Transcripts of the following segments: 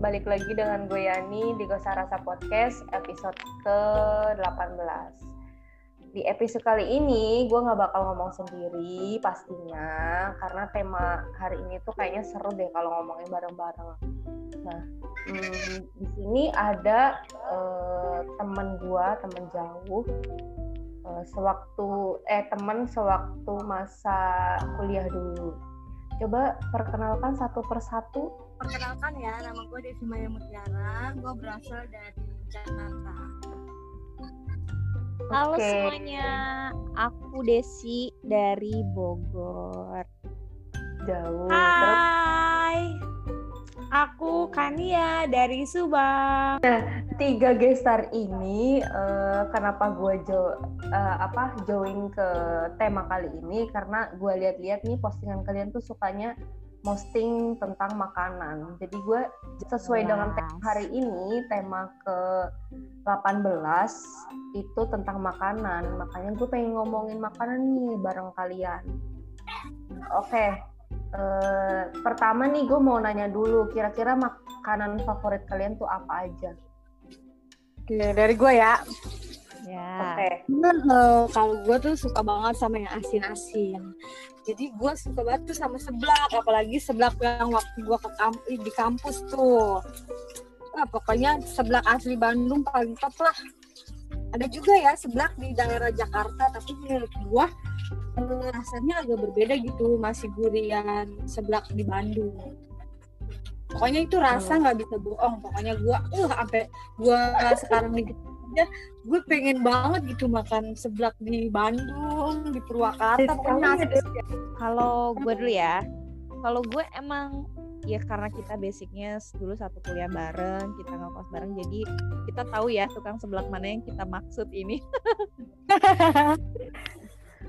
Balik lagi dengan gue Yani di Gosa Rasa Podcast episode ke-18. Di episode kali ini gue nggak bakal ngomong sendiri pastinya karena tema hari ini tuh kayaknya seru deh kalau ngomongin bareng-bareng. Nah, hmm, di sini ada eh, temen gue, temen jauh, eh, sewaktu eh temen sewaktu masa kuliah dulu. Coba perkenalkan satu persatu Perkenalkan ya, nama gue Devi Maya Mutiara. Gue berasal dari Jakarta. Halo Oke. semuanya, aku Desi dari Bogor. jauh. Terus Hai, aku Kania dari Subang. tiga gestar ini eh, kenapa gue jo eh, apa join ke tema kali ini karena gue lihat-lihat nih postingan kalian tuh sukanya posting tentang makanan. Jadi gue sesuai dengan tema hari ini tema ke 18 itu tentang makanan. Makanya gue pengen ngomongin makanan nih bareng kalian. Oke. Eh, pertama nih gue mau nanya dulu kira-kira makanan favorit kalian tuh apa aja? Oke, dari gue ya. Ya. Oke. Bener, eh, kalau gue tuh suka banget sama yang asin-asin. Jadi gue suka banget tuh sama seblak, apalagi seblak yang waktu gue ke kamp- di kampus tuh. Wah, pokoknya seblak asli Bandung paling top lah. Ada juga ya seblak di daerah Jakarta, tapi menurut gue rasanya agak berbeda gitu, masih gurian seblak di Bandung. Pokoknya itu rasa nggak bisa bohong. Pokoknya gue, uh, sampai gue sekarang nih aja gue pengen banget gitu makan seblak di Bandung di Purwakarta pokoknya. Kalau gue dulu ya, kalau gue emang ya karena kita basicnya dulu satu kuliah bareng, kita ngekos bareng, jadi kita tahu ya tukang seblak mana yang kita maksud ini.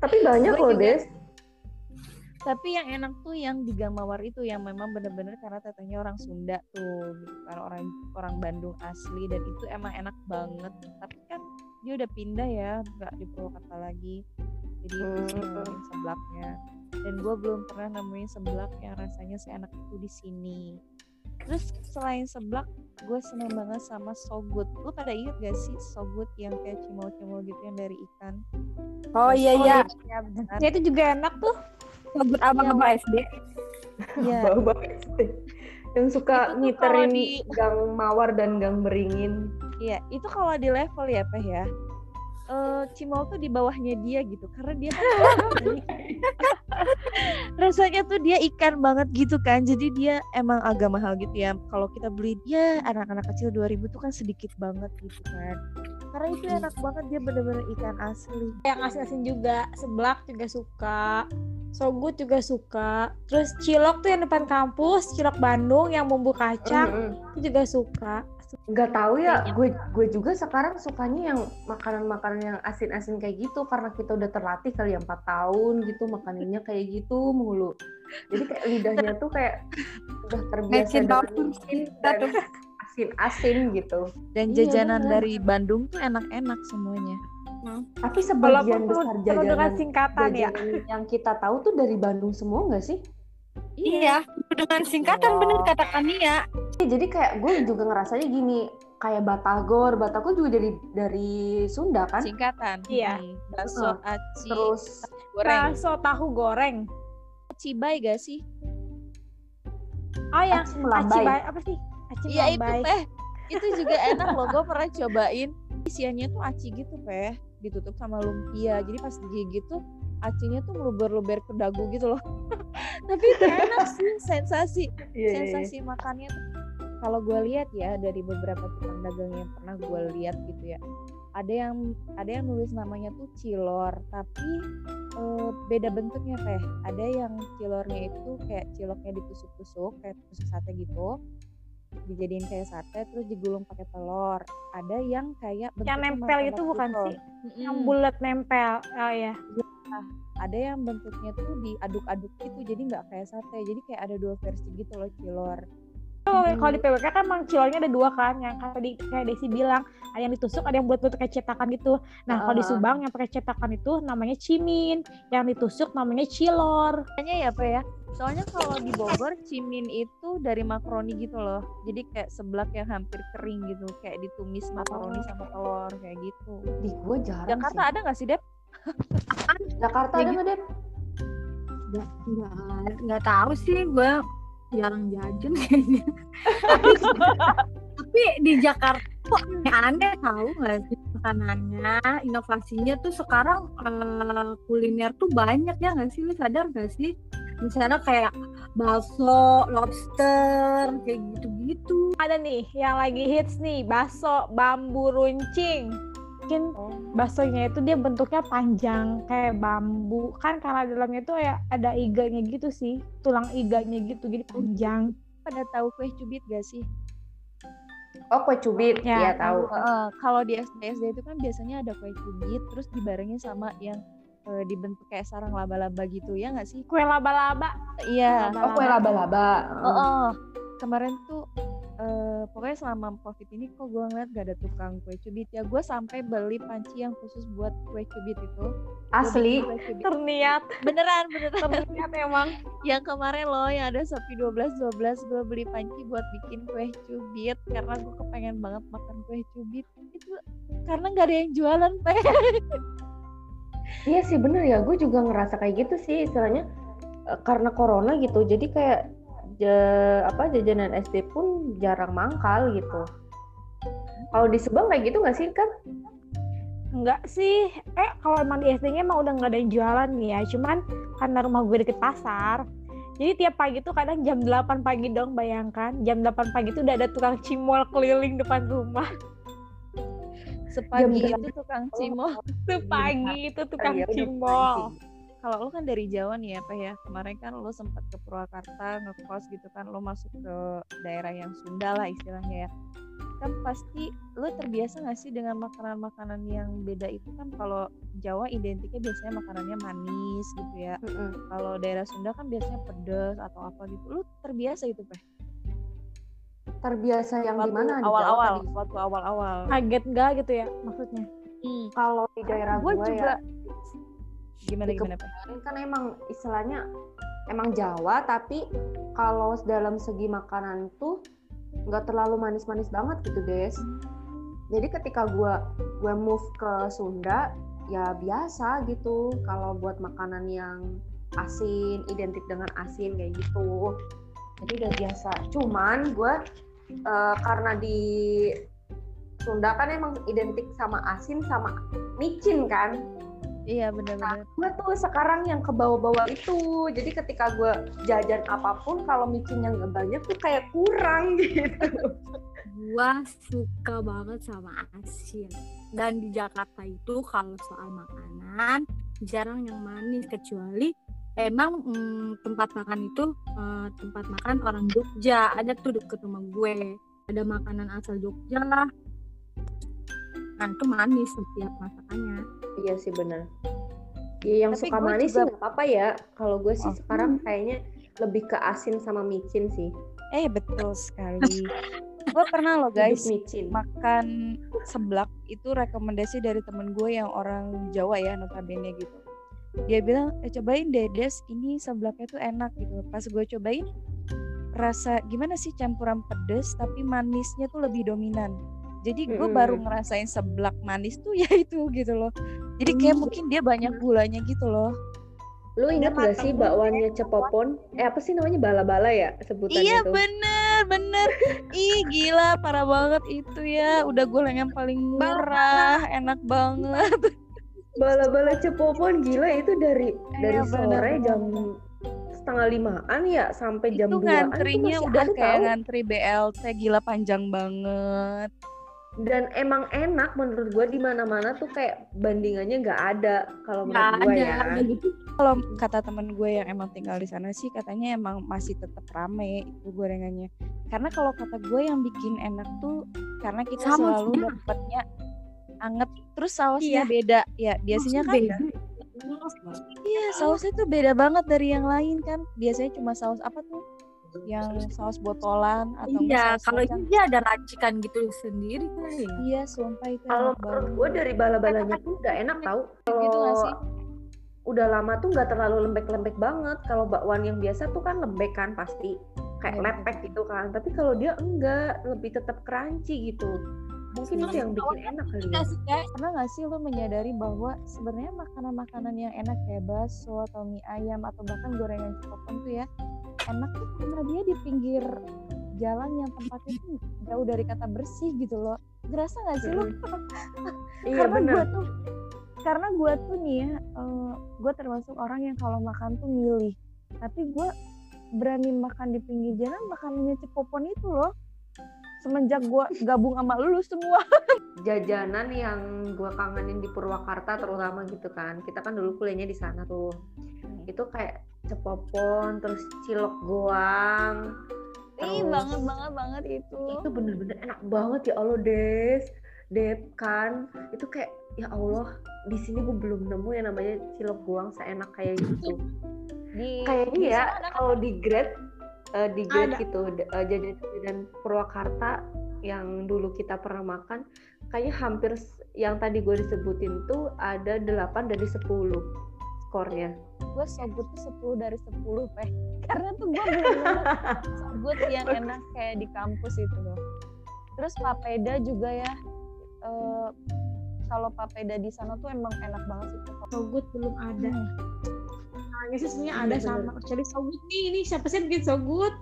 Tapi banyak Gue loh, juga- Des. Tapi yang enak tuh yang di Gang Mawar itu yang memang bener-bener karena tetehnya orang Sunda tuh, gitu kan orang orang Bandung asli dan itu emang enak banget. Tapi kan dia udah pindah ya, nggak di Purwakarta lagi. Jadi Hmm. nemuin seblaknya. Dan gue belum pernah nemuin seblak yang rasanya seenak itu di sini. Terus selain seblak, gue seneng banget sama sogut. Lu pada inget gak sih sogut yang kayak cimol-cimol gitu yang dari ikan? oh iya iya Ya benar. Ya itu juga enak tuh. sebut abang-abang SD Iya. Bau SD. Yang suka ngiterin di- gang mawar dan gang beringin. Iya, itu kalau di level ya, Peh ya. Eh Cimol tuh di bawahnya dia gitu karena dia rasanya tuh dia ikan banget gitu kan jadi dia emang agak mahal gitu ya kalau kita beli dia anak-anak kecil 2000 tuh kan sedikit banget gitu kan karena itu enak banget dia bener-bener ikan asli Yang asin-asin juga. Seblak juga suka. Sogut juga suka. Terus cilok tuh yang depan kampus, cilok Bandung yang bumbu kacang Mm-mm. itu juga suka. Nggak tahu ya, gue gue juga sekarang sukanya yang makanan-makanan yang asin-asin kayak gitu karena kita udah terlatih kali ya empat tahun gitu makanannya kayak gitu mulu. Jadi kayak lidahnya tuh kayak udah terbiasa dengan asin-asin gitu. dan Iya, jajanan bener. dari Bandung tuh enak-enak semuanya Tapi sebagian Walaupun besar penuh dengan jajanan singkatan ya. jajanan yang kita tahu tuh dari Bandung semua nggak sih? iya dengan singkatan bener kata Kania Iya, jadi kayak gue juga ngerasanya gini, kayak Batagor, Batagor juga dari dari Sunda kan? singkatan Iya. Hmm, aci Terus goreng Bakso tahu goreng. cibai gak sih Oh yang aci melambai. bay apa sih? Aci Iya itu teh. Itu juga enak loh. Gue pernah cobain. Isiannya tuh aci gitu teh. Ditutup sama lumpia. Jadi pas digigit tuh acinya tuh meluber-luber ke dagu gitu loh. Tapi itu enak sih sensasi. Iya, iya, iya. Sensasi makannya. tuh. Kalau gue lihat ya dari beberapa tukang dagang yang pernah gue lihat gitu ya. Ada yang ada yang nulis namanya tuh cilor, tapi eh, beda bentuknya teh. Ada yang cilornya itu kayak ciloknya ditusuk-tusuk kayak tusuk sate gitu dijadiin kayak sate terus digulung pakai telur ada yang kayak Yang nempel itu bukan gitu. sih? Yang bulat nempel. Oh ya. ada yang bentuknya tuh diaduk-aduk gitu jadi nggak kayak sate jadi kayak ada dua versi gitu loh cilor Kalau kalau di PWK kan emang cilornya ada dua kan, yang tadi kayak Desi bilang, ada yang ditusuk, ada yang buat bentuk kayak cetakan gitu. Nah, kalau di. Subang yang pakai cetakan itu namanya cimin, yang ditusuk namanya cilor. Kayaknya ya apa ya soalnya kalau di Bogor cimin itu dari makaroni gitu loh. Jadi kayak seblak yang hampir kering gitu. Kayak ditumis makaroni sama telur kayak gitu. Di gue jarang Jakarta sih. ada nggak sih Dep? Jakarta ada nggak, Dep? nggak tahu sih. Gue jarang jajan kayaknya. Tapi, tapi di Jakarta kok aneh tahu nggak sih makanannya? Inovasinya tuh sekarang eh, kuliner tuh banyak ya nggak sih? Lu sadar nggak sih misalnya kayak bakso lobster kayak gitu-gitu Ada nih yang lagi hits nih, bakso bambu runcing. Mungkin baksonya itu dia bentuknya panjang kayak bambu kan karena dalamnya itu ya ada iganya gitu sih tulang iganya gitu jadi panjang Pada tahu kue cubit gak sih? Oh, kue cubit. Ya, Iya, tahu. Heeh, kalau di SD SD itu kan biasanya ada kue cubit terus dibarengin sama yang eh, dibentuk kayak sarang laba-laba gitu ya nggak sih? kue laba-laba. Iya. Oh, kue laba-laba. Oh, kemarin tuh eh, pokoknya selama covid ini kok gue ngeliat gak ada tukang kue cubit. Ya gue sampai beli panci yang khusus buat kue cubit itu. Asli. cubit. terniat. Beneran beneran. Terniat emang. Yang kemarin loh yang ada Shopee 12 12 gue beli panci buat bikin kue cubit. Karena gue kepengen banget makan kue cubit. Itu karena nggak ada yang jualan pe Iya sih bener ya, gue juga ngerasa kayak gitu sih istilahnya eh, karena corona gitu. Jadi kayak ja- apa jajanan SD pun jarang mangkal gitu. Kalau di Subang kayak gitu nggak sih kan? enggak sih eh kalau emang di SD-nya emang udah nggak ada yang jualan nih ya cuman karena rumah gue deket pasar jadi tiap pagi tuh kadang jam 8 pagi dong bayangkan jam 8 pagi tuh udah ada tukang cimol keliling depan rumah sepagi Jam itu tukang cimol. tuh pagi itu tukang Iya, udah cimol. kalau lu kan dari Jawa nih ya Pak ya. Kemarin kan lu sempat ke Purwakarta ngekos gitu kan. Lu masuk ke daerah yang Sunda lah istilahnya ya. Kan pasti lu terbiasa nggak sih dengan makanan-makanan yang beda itu? Kan kalau Jawa identiknya biasanya makanannya manis gitu ya. Mm-mm. kalau daerah Sunda kan biasanya pedas atau apa gitu. Lu terbiasa itu Pak Terbiasa yang di Waktu mana? Di Jawa awal-awal waktu awal-awal kaget nggak gitu ya maksudnya Kalau di daerah gue gue juga ya, gimana di gimana Pak kan emang istilahnya emang Jawa tapi kalau dalam segi makanan tuh nggak terlalu manis-manis banget gitu Des. Jadi ketika gue gue move ke Sunda ya biasa gitu kalau buat makanan yang asin identik dengan asin kayak gitu. Jadi udah biasa. Cuman gue eh, karena di Sunda kan emang identik sama asin sama micin kan? Iya benar-benar gue tuh sekarang yang ke bawah-bawah itu. Jadi ketika gue jajan apa pun kalau micinnya nggak banyak tuh kayak kurang gitu. Gua suka banget sama asin. Dan di Jakarta itu kalau soal makanan jarang yang manis. Kecuali emang mm, tempat makan itu eh, tempat makan orang Jogja. Ada tuh deket rumah gue. Ada makanan asal Jogja. Lah kan itu manis setiap masakannya. Iya sih bener. Ya yang Tapi suka manis sih nggak apa-apa ya. Kalau gue sih Oh. sekarang kayaknya lebih ke asin sama micin sih. Eh betul sekali. Gue pernah loh guys micin. makan seblak. Itu rekomendasi dari temen gue yang orang Jawa ya notabene gitu dia bilang eh cobain deh Des ini seblaknya tuh enak gitu. Pas gue cobain rasa gimana sih campuran pedes tapi manisnya tuh lebih dominan. Jadi gue Mm-mm. baru ngerasain seblak manis tuh ya itu gitu loh. Jadi kayak Hmm. mungkin dia banyak gulanya gitu loh. Lu ingat gak sih bakwannya cepopon? Eh apa sih namanya? Bala-bala ya sebutannya iya tuh? bener bener. Ih gila parah banget itu ya. Udah gue yang paling murah enak banget bala-bala cepopon gila itu dari dari Iya, bener, sore bener. jam setengah limaan ya sampai jam itu 2 ngantrinya udah kayak tahu. ngantri BLT gila panjang banget dan emang enak menurut gue di mana-mana tuh kayak bandingannya nggak ada kalau menurut gue ya gitu. Kalau kata temen gue yang emang tinggal di sana sih katanya emang masih tetap rame itu gorengannya. Karena kalau kata gue yang bikin enak tuh karena kita Sama selalu sih. dapetnya anget terus sausnya Iya. beda. Ya biasanya kan beda. iya sausnya tuh beda banget dari yang lain kan. Biasanya cuma saus apa tuh? Yang saus botolan atau enggak Iya, kalau ini dia ada racikan gitu sendiri ya. Iya, sumpah itu kalau menurut banget. gue dari bala-balanya tuh udah enak tau Gitu nggak sih? udah lama tuh nggak terlalu lembek-lembek banget kalau bakwan yang biasa tuh kan lembek kan pasti kayak Iya, lepek gitu kan tapi kalau dia enggak lebih tetap crunchy gitu mungkin itu yang bikin enak kali ya. pernah nggak sih lo menyadari bahwa sebenarnya makanan-makanan yang enak kayak bakso atau mie ayam atau bahkan gorengan cepopon tuh ya enak tuh karena dia di pinggir jalan yang tempatnya tuh jauh dari kata bersih gitu loh. Ngerasa nggak sih lo iya karena bener gue tuh karena gue tuh nih ya gue termasuk orang yang kalau makan tuh milih. Tapi gue berani makan di pinggir jalan makanannya cepopon itu loh semenjak gue gabung sama lu semua. Jajanan yang gue kangenin di Purwakarta terutama gitu kan. Kita kan dulu kuliahnya di sana tuh. Itu kayak cepopon terus cilok goang Ih banget banget banget itu. itu bener-bener enak banget ya Allah Des. Dep kan. Itu kayak ya Allah di sini gue belum nemu yang namanya cilok goang seenak kayak gitu. Kayaknya ya kalau di grade eh, di grade Ada. gitu eh, jajanan Purwakarta yang dulu kita pernah makan kayaknya hampir yang tadi gue disebutin tuh ada 8 dari 10 skornya gue sogut tuh 10 dari 10 peh karena tuh gue bener-bener sogut yang enak kayak di kampus itu loh terus papeda juga ya eh, kalau papeda di sana tuh emang enak banget sih. Sogut belum ada. Nah, sih sebenarnya ada Bener, sama. Kecuali Sogut nih, ini siapa sih yang bikin Sogut?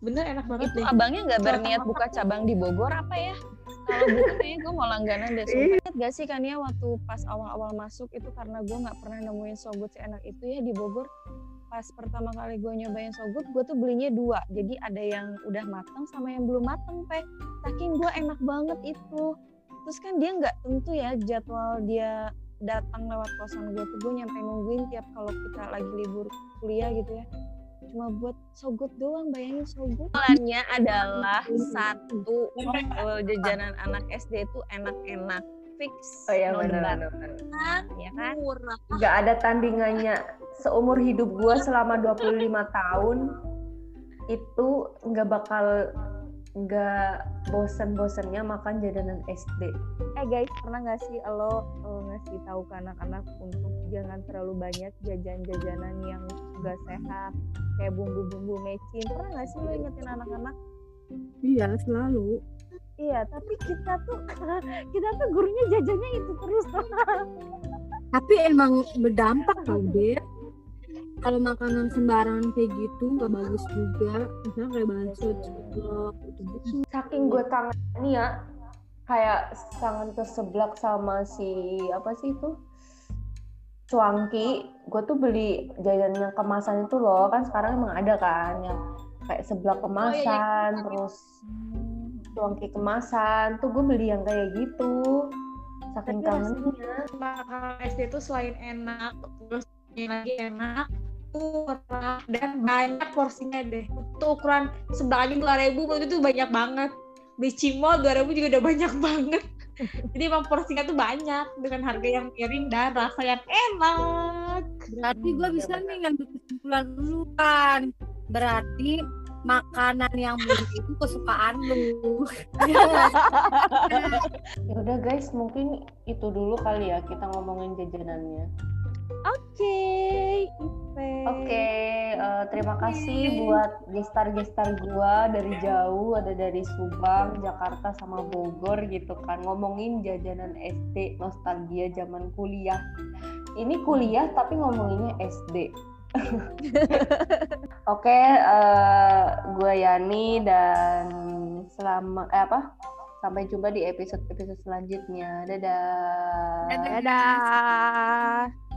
Bener enak banget itu deh. abangnya nggak berniat buka cabang di Bogor apa ya? Kalau buka kayaknya gue mau langganan deh. Sumpah. Ingat gak sih kan ya waktu pas awal-awal masuk itu karena gue nggak pernah nemuin sogut seenak itu ya di Bogor? Pas pertama kali gue nyobain sogut gue tuh belinya dua. Jadi ada yang udah mateng sama yang belum mateng peh. Saking gue enak banget itu. Terus kan dia nggak tentu ya jadwal dia datang lewat kosan gue tuh gue nyampe nungguin tiap kalau kita lagi libur kuliah gitu ya. Cuma buat sogut doang bayangin sogut Soalnya adalah satu eh, jajanan anak SD itu enak-enak. Fix oh iya bener. ya kan? Murah. nggak ada tandingannya. Seumur hidup gue selama 25 tahun itu nggak bakal nggak bosen-bosennya makan jajanan SD. eh guys pernah nggak sih lo eh, ngasih tahu ke anak-anak untuk jangan terlalu banyak jajan-jajanan yang gak sehat kayak bumbu-bumbu mecin pernah nggak sih lo ingetin anak-anak Iya, selalu. iya tapi kita tuh kita tuh gurunya jajannya itu terus Tapi emang berdampak tau deh. Kalau makanan sembarangan kayak gitu nggak bagus juga. Misalnya kayak bakso, cilok, gitu gitu. Saking gue kangen nih ya, kayak sangat keseblak sama si apa sih itu cuangki. Gue tuh beli jajanan yang kemasan itu loh, kan sekarang emang ada kan yang kayak seblak kemasan, terus cuangki kemasan. Tuh gue beli yang kayak gitu. Saking kangennya. Makanan SD itu selain enak, terus lagi enak, murah dan banyak porsinya deh. Untuk ukuran sebelah aja dua ribu itu tuh banyak banget. Di Cimol dua ribu juga udah banyak banget. Jadi emang porsinya tuh banyak dengan harga yang miring dan rasa yang enak. Berarti gue bisa nih ngambil kesimpulan dulu kan. Berarti makanan yang murah itu kesukaan lu. Ya udah guys, mungkin itu dulu kali ya kita ngomongin jajanannya. Oke Ipe Oke, eh, terima kasih buat gestar-gestar gua dari jauh, ada dari Subang, Jakarta, sama Bogor gitu kan, ngomongin jajanan SD, nostalgia zaman kuliah. Ini kuliah tapi ngomonginnya SD. Oke, eh, gua Yani dan selama eh apa? Sampai jumpa di episode-episode selanjutnya. Dadah. Dadah. dadah